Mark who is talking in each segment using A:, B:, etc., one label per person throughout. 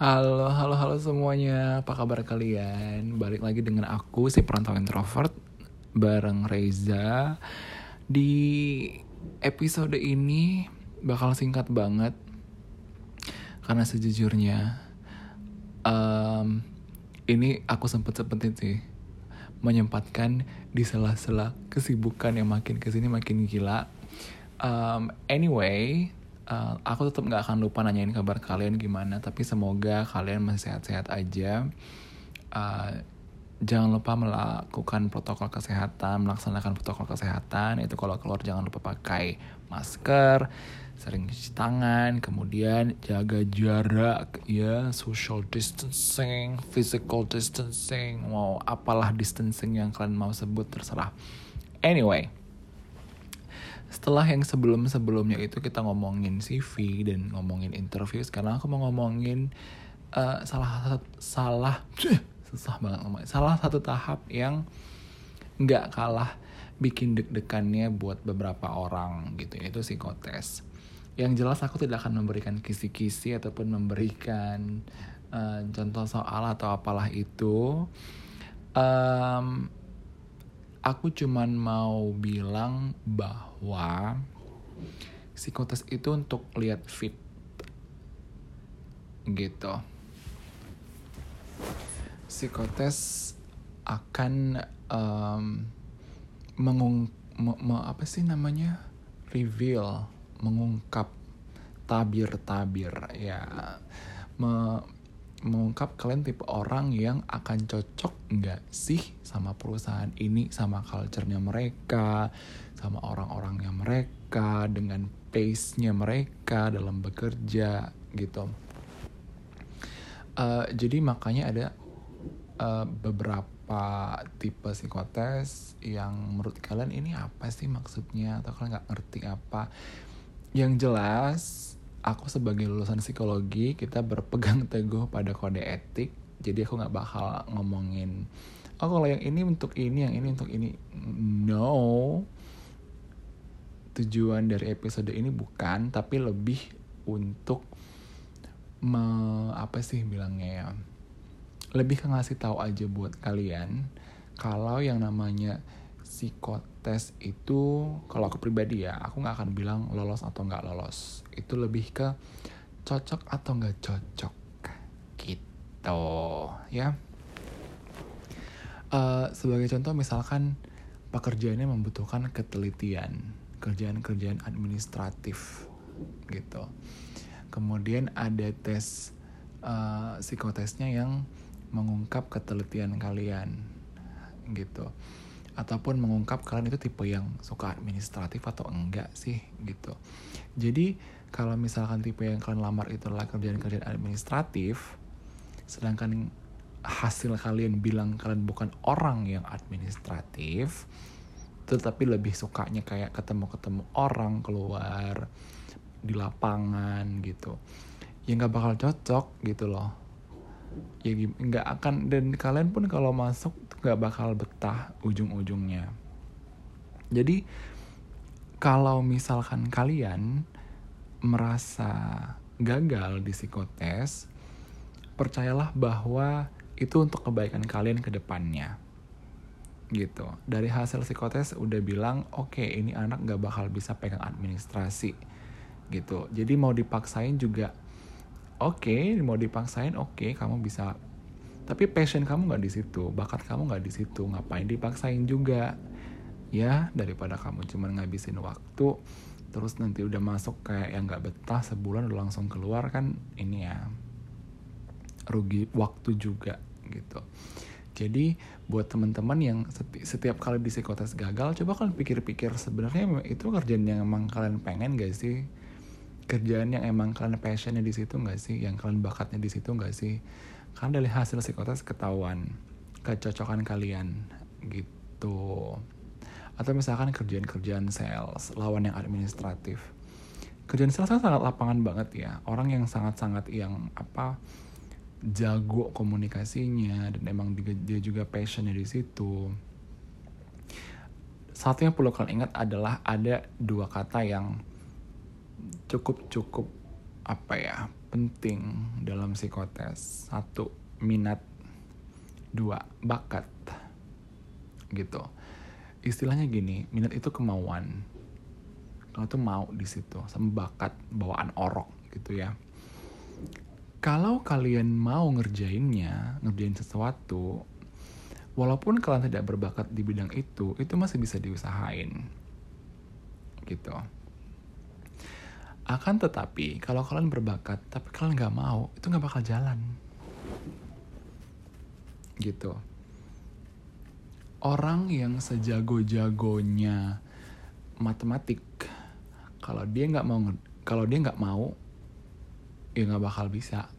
A: Halo, halo, halo semuanya. Apa kabar kalian? Balik lagi dengan aku si perantau introvert bareng Reza. Di episode ini bakal singkat banget karena sejujurnya um, ini aku sempet sempetin sih menyempatkan di sela-sela kesibukan yang makin ke sini makin gila. Um, anyway, uh, aku tetap nggak akan lupa nanyain kabar kalian gimana tapi semoga kalian masih sehat-sehat aja. Uh, jangan lupa melakukan protokol kesehatan melaksanakan protokol kesehatan itu kalau keluar jangan lupa pakai masker sering cuci tangan kemudian jaga jarak ya social distancing physical distancing mau apalah distancing yang kalian mau sebut terserah. Anyway setelah yang sebelum-sebelumnya itu kita ngomongin CV dan ngomongin interview sekarang aku mau ngomongin uh, salah salah susah banget ngomongin. Salah satu tahap yang nggak kalah bikin deg-degannya buat beberapa orang gitu itu psikotes. Yang jelas aku tidak akan memberikan kisi-kisi ataupun memberikan uh, contoh soal atau apalah itu. Um, aku cuman mau bilang bahwa psikotes itu untuk lihat fit. Gitu. Psikotes akan um, mengung me, me, apa sih namanya? Reveal mengungkap tabir-tabir ya. Me, mengungkap kalian tipe orang yang akan cocok nggak sih sama perusahaan ini, sama culture-nya mereka, sama orang-orangnya mereka, dengan pace-nya mereka dalam bekerja gitu. Uh, jadi makanya ada uh, beberapa tipe psikotes yang menurut kalian ini apa sih maksudnya atau kalian nggak ngerti apa. Yang jelas aku sebagai lulusan psikologi kita berpegang teguh pada kode etik. Jadi aku nggak bakal ngomongin oh kalau yang ini untuk ini yang ini untuk ini. No. Tujuan dari episode ini bukan tapi lebih untuk me, apa sih bilangnya ya lebih ke ngasih tahu aja buat kalian kalau yang namanya psikotes itu kalau aku pribadi ya aku nggak akan bilang lolos atau nggak lolos. Itu lebih ke cocok atau nggak cocok gitu ya. Uh, sebagai contoh misalkan pekerjaannya membutuhkan ketelitian kerjaan-kerjaan administratif gitu. Kemudian ada tes uh, psikotesnya yang mengungkap ketelitian kalian gitu ataupun mengungkap kalian itu tipe yang suka administratif atau enggak sih gitu. Jadi kalau misalkan tipe yang kalian lamar itu adalah kerjaan-kerjaan administratif, sedangkan hasil kalian bilang kalian bukan orang yang administratif, tetapi lebih sukanya kayak ketemu-ketemu orang keluar di lapangan gitu, ya nggak bakal cocok gitu loh ya nggak akan dan kalian pun kalau masuk nggak bakal betah ujung-ujungnya. Jadi kalau misalkan kalian merasa gagal di psikotes percayalah bahwa itu untuk kebaikan kalian ke depannya. Gitu. Dari hasil psikotes udah bilang oke okay, ini anak nggak bakal bisa pegang administrasi. Gitu. Jadi mau dipaksain juga oke okay, mau dipaksain oke okay, kamu bisa. Tapi passion kamu nggak di situ bakat kamu nggak di situ. Ngapain dipaksain juga? Ya daripada kamu cuma ngabisin waktu terus nanti udah masuk kayak yang nggak betah sebulan udah langsung keluar kan ini ya rugi waktu juga gitu. Jadi buat teman-teman yang seti setiap kali di psikotes gagal coba kalian pikir-pikir sebenarnya itu kerjaan yang emang kalian pengen gak sih kerjaan yang emang kalian passionnya di situ nggak sih? Yang kalian bakatnya di situ nggak sih? Karena dari hasil psikotes ketahuan kecocokan kalian gitu. Atau misalkan kerjaan-kerjaan sales lawan yang administratif. Kerjaan sales kan sangat lapangan banget ya. Orang yang sangat-sangat yang apa jago komunikasinya dan emang dia juga passionnya di situ. Satu yang perlu kalian ingat adalah ada dua kata yang cukup cukup apa ya penting dalam psikotes. Satu minat. Dua bakat. Gitu. Istilahnya gini minat itu kemauan. Kalau tuh mau di situ sama bakat bawaan orok gitu ya. Kalau kalian mau ngerjainnya ngerjain sesuatu walaupun kalian tidak berbakat di bidang itu itu masih bisa diusahain. Gitu akan tetapi kalau kalian berbakat tapi kalian nggak mau itu nggak bakal jalan. Gitu. Orang yang sejago-jagonya matematik kalau dia nggak mau kalau dia nggak mau ya nggak bakal bisa.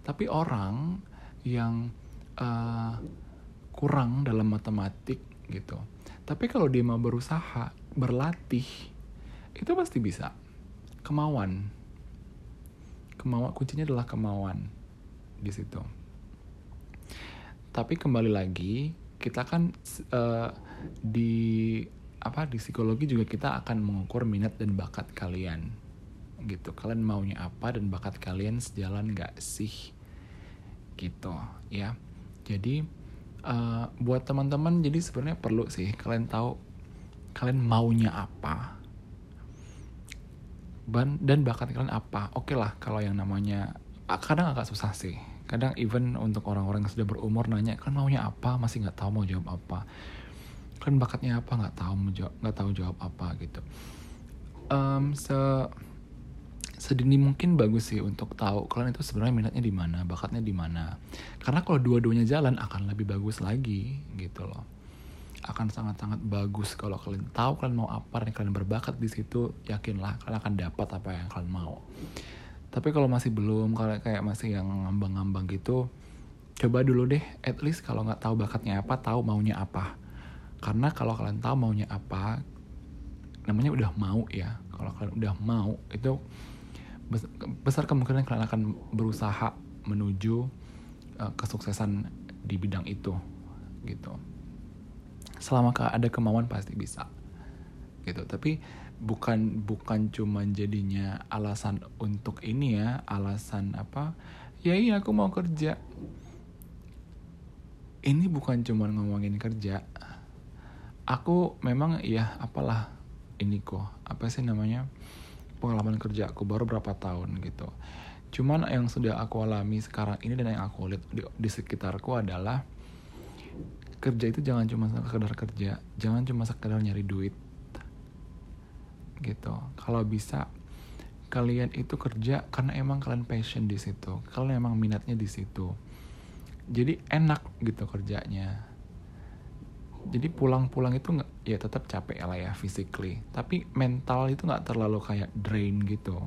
A: Tapi orang yang uh, kurang dalam matematik gitu. Tapi kalau dia mau berusaha berlatih itu pasti bisa kemauan. Kemauan kuncinya adalah kemauan di situ. Tapi kembali lagi kita kan uh, di apa di psikologi juga kita akan mengukur minat dan bakat kalian gitu. Kalian maunya apa dan bakat kalian sejalan nggak sih? Gitu ya. Jadi uh, buat teman-teman jadi sebenarnya perlu sih kalian tahu kalian maunya apa ban dan bakat kalian apa? Oke okay lah kalau yang namanya kadang agak susah sih. Kadang even untuk orang-orang yang sudah berumur nanya kan maunya apa? Masih nggak tahu mau jawab apa. Kan bakatnya apa? Nggak tahu jawab nggak tahu jawab apa gitu. Um, se sedini mungkin bagus sih untuk tahu kalian itu sebenarnya minatnya di mana bakatnya di mana. Karena kalau dua-duanya jalan akan lebih bagus lagi gitu loh akan sangat-sangat bagus. Kalau kalian tahu kalian mau apa dan kalian berbakat di situ yakinlah kalian akan dapat apa yang kalian mau. Tapi kalau masih belum kalau kayak masih yang ngambang-ngambang gitu coba dulu deh at least kalau nggak tahu bakatnya apa tahu maunya apa. Karena kalau kalian tahu maunya apa namanya udah mau ya. Kalau kalian udah mau itu besar kemungkinan kalian akan berusaha menuju uh, kesuksesan di bidang itu gitu selama ada kemauan pasti bisa. Gitu. Tapi bukan bukan cuma jadinya alasan untuk ini ya alasan apa ya iya aku mau kerja. Ini bukan cuma ngomongin kerja. Aku memang ya apalah ini kok apa sih namanya pengalaman kerja aku baru berapa tahun gitu. Cuman yang sudah aku alami sekarang ini dan yang aku lihat di, di sekitarku adalah kerja itu jangan cuma sekedar kerja jangan cuma sekedar nyari duit. Gitu. Kalau bisa kalian itu kerja karena emang kalian passion di situ kalian emang minatnya di situ. Jadi enak gitu kerjanya. Jadi pulang-pulang itu nggak ya tetap capek lah ya physically. Tapi mental itu nggak terlalu kayak drain gitu.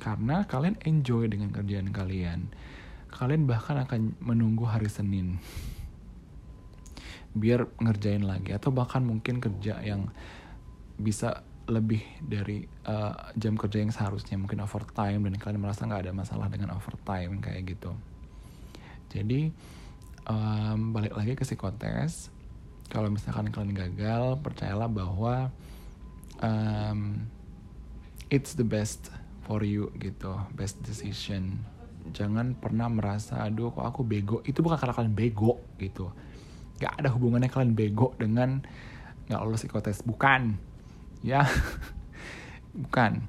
A: Karena kalian enjoy dengan kerjaan kalian. Kalian bahkan akan menunggu hari Senin biar ngerjain lagi atau bahkan mungkin kerja yang bisa lebih dari uh, jam kerja yang seharusnya mungkin overtime dan kalian merasa nggak ada masalah dengan overtime kayak gitu. Jadi um, balik lagi ke psikotes. Kalau misalkan kalian gagal percayalah bahwa um, it's the best for you gitu. Best decision. Jangan pernah merasa aduh kok aku bego. Itu bukan karena kalian bego gitu gak ada hubungannya kalian bego dengan nggak lolos psikotes bukan. Ya. Bukan.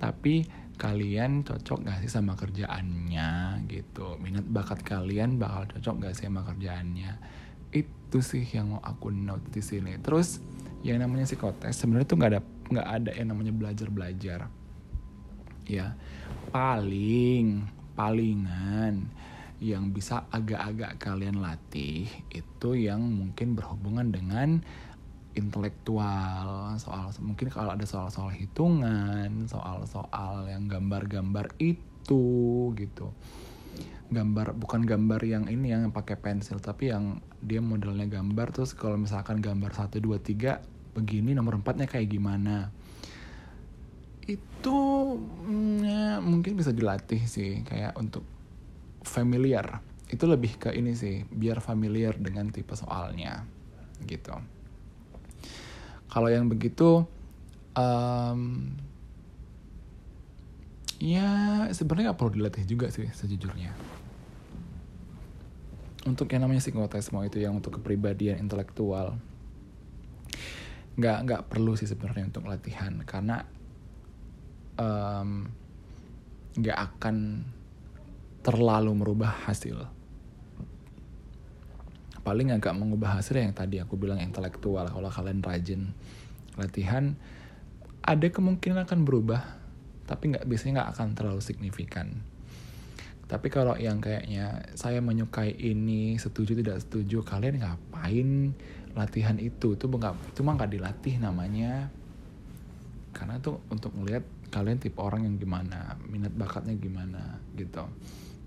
A: Tapi kalian cocok gak sih sama kerjaannya gitu? Minat bakat kalian bakal cocok gak sih sama kerjaannya? Itu sih yang mau aku note di sini terus yang namanya psikotes sebenarnya tuh nggak ada nggak ada yang namanya belajar belajar ya. Paling palingan yang bisa agak-agak kalian latih itu yang mungkin berhubungan dengan intelektual soal mungkin kalau ada soal-soal hitungan soal-soal yang gambar-gambar itu gitu. Gambar bukan gambar yang ini yang pakai pensil tapi yang dia modelnya gambar terus kalau misalkan gambar satu dua tiga begini nomor empatnya kayak gimana? Itu mm, ya, mungkin bisa dilatih sih kayak untuk familiar. Itu lebih ke ini sih biar familiar dengan tipe soalnya gitu. Kalau yang begitu um, ya sebenarnya nggak perlu dilatih juga sih sejujurnya. Untuk yang namanya psikotes mau itu yang untuk kepribadian intelektual nggak nggak perlu sih sebenarnya untuk latihan. Karena nggak um, akan terlalu merubah hasil. Paling agak mengubah hasil yang tadi aku bilang intelektual. Kalau kalian rajin latihan ada kemungkinan akan berubah tapi nggak biasanya nggak akan terlalu signifikan. Tapi kalau yang kayaknya saya menyukai ini setuju tidak setuju kalian ngapain latihan itu? Itu nggak cuma nggak dilatih namanya. Karena tuh untuk melihat kalian tipe orang yang gimana minat bakatnya gimana gitu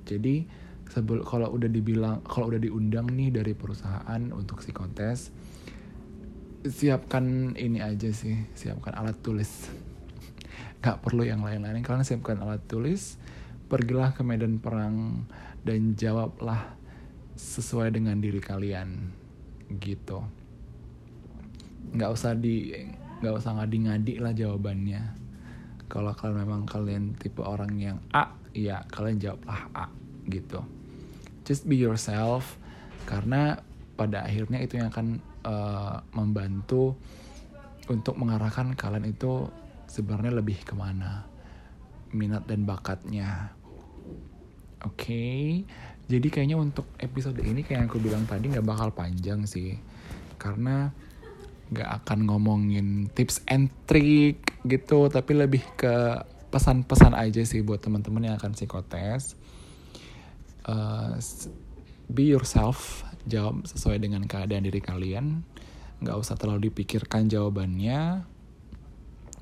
A: jadi sebel kalau udah dibilang kalau udah diundang nih dari perusahaan untuk psikotes siapkan ini aja sih siapkan alat tulis. Nggak perlu yang lain-lain kalian siapkan alat tulis pergilah ke medan perang dan jawablah sesuai dengan diri kalian gitu. Nggak usah di nggak usah ngadi-ngadi lah jawabannya. Kalau kalian memang kalian tipe orang yang A ya kalian jawablah A gitu just be yourself karena pada akhirnya itu yang akan uh, membantu untuk mengarahkan kalian itu sebenarnya lebih ke mana minat dan bakatnya. Oke, okay? jadi kayaknya untuk episode ini kayak yang aku bilang tadi nggak bakal panjang sih, karena nggak akan ngomongin tips and trick gitu, tapi lebih ke pesan-pesan aja sih buat teman-teman yang akan psikotes. Uh, be yourself, jawab sesuai dengan keadaan diri kalian, nggak usah terlalu dipikirkan jawabannya,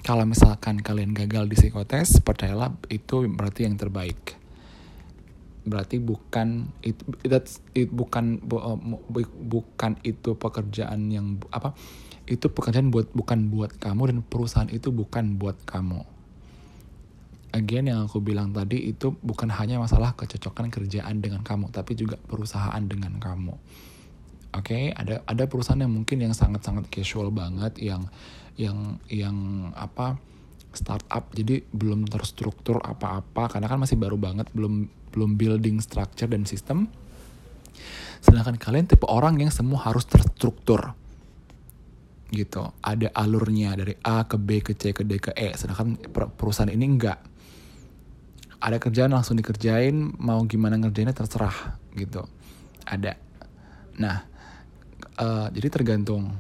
A: kalau misalkan kalian gagal di psikotes, percayalah itu berarti yang terbaik. Berarti bukan itu it, bukan bu, bu, bukan itu pekerjaan yang apa? Itu pekerjaan buat bukan buat kamu dan perusahaan itu bukan buat kamu. Again yang aku bilang tadi itu bukan hanya masalah kecocokan kerjaan dengan kamu, tapi juga perusahaan dengan kamu. Oke, okay? ada ada perusahaan yang mungkin yang sangat-sangat casual banget yang yang yang apa startup jadi belum terstruktur apa-apa karena kan masih baru banget belum belum building structure dan sistem sedangkan kalian tipe orang yang semua harus terstruktur gitu ada alurnya dari A ke B ke C ke D ke E sedangkan perusahaan ini enggak ada kerjaan langsung dikerjain mau gimana ngerjainnya terserah gitu. Ada. Nah uh, jadi tergantung.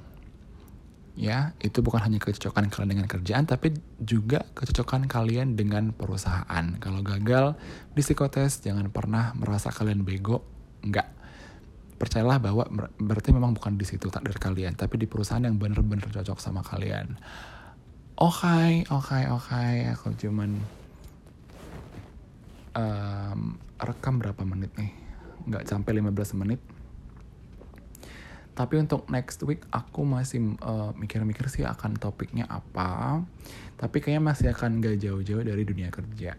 A: Ya itu bukan hanya kecocokan kalian dengan kerjaan tapi juga kecocokan kalian dengan perusahaan. Kalau gagal di psikotes jangan pernah merasa kalian bego. Enggak. Percayalah bahwa berarti memang bukan di situ takdir kalian tapi di perusahaan yang bener-bener cocok sama kalian. Oke okay, oke okay, oke. Okay. aku cuman um, rekam berapa menit nih nggak sampai 15 menit tapi untuk next week aku masih uh, mikir-mikir sih akan topiknya apa. Tapi kayaknya masih akan gak jauh-jauh dari dunia kerja.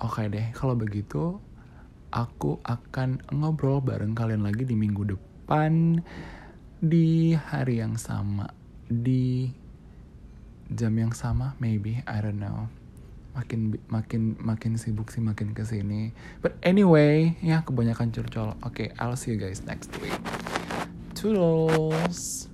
A: Oke deh, kalau begitu aku akan ngobrol bareng kalian lagi di minggu depan di hari yang sama di jam yang sama maybe I don't know makin makin makin sibuk sih makin ke sini. But anyway ya kebanyakan curcol. Oke okay, I'll see you guys next week. Toodles.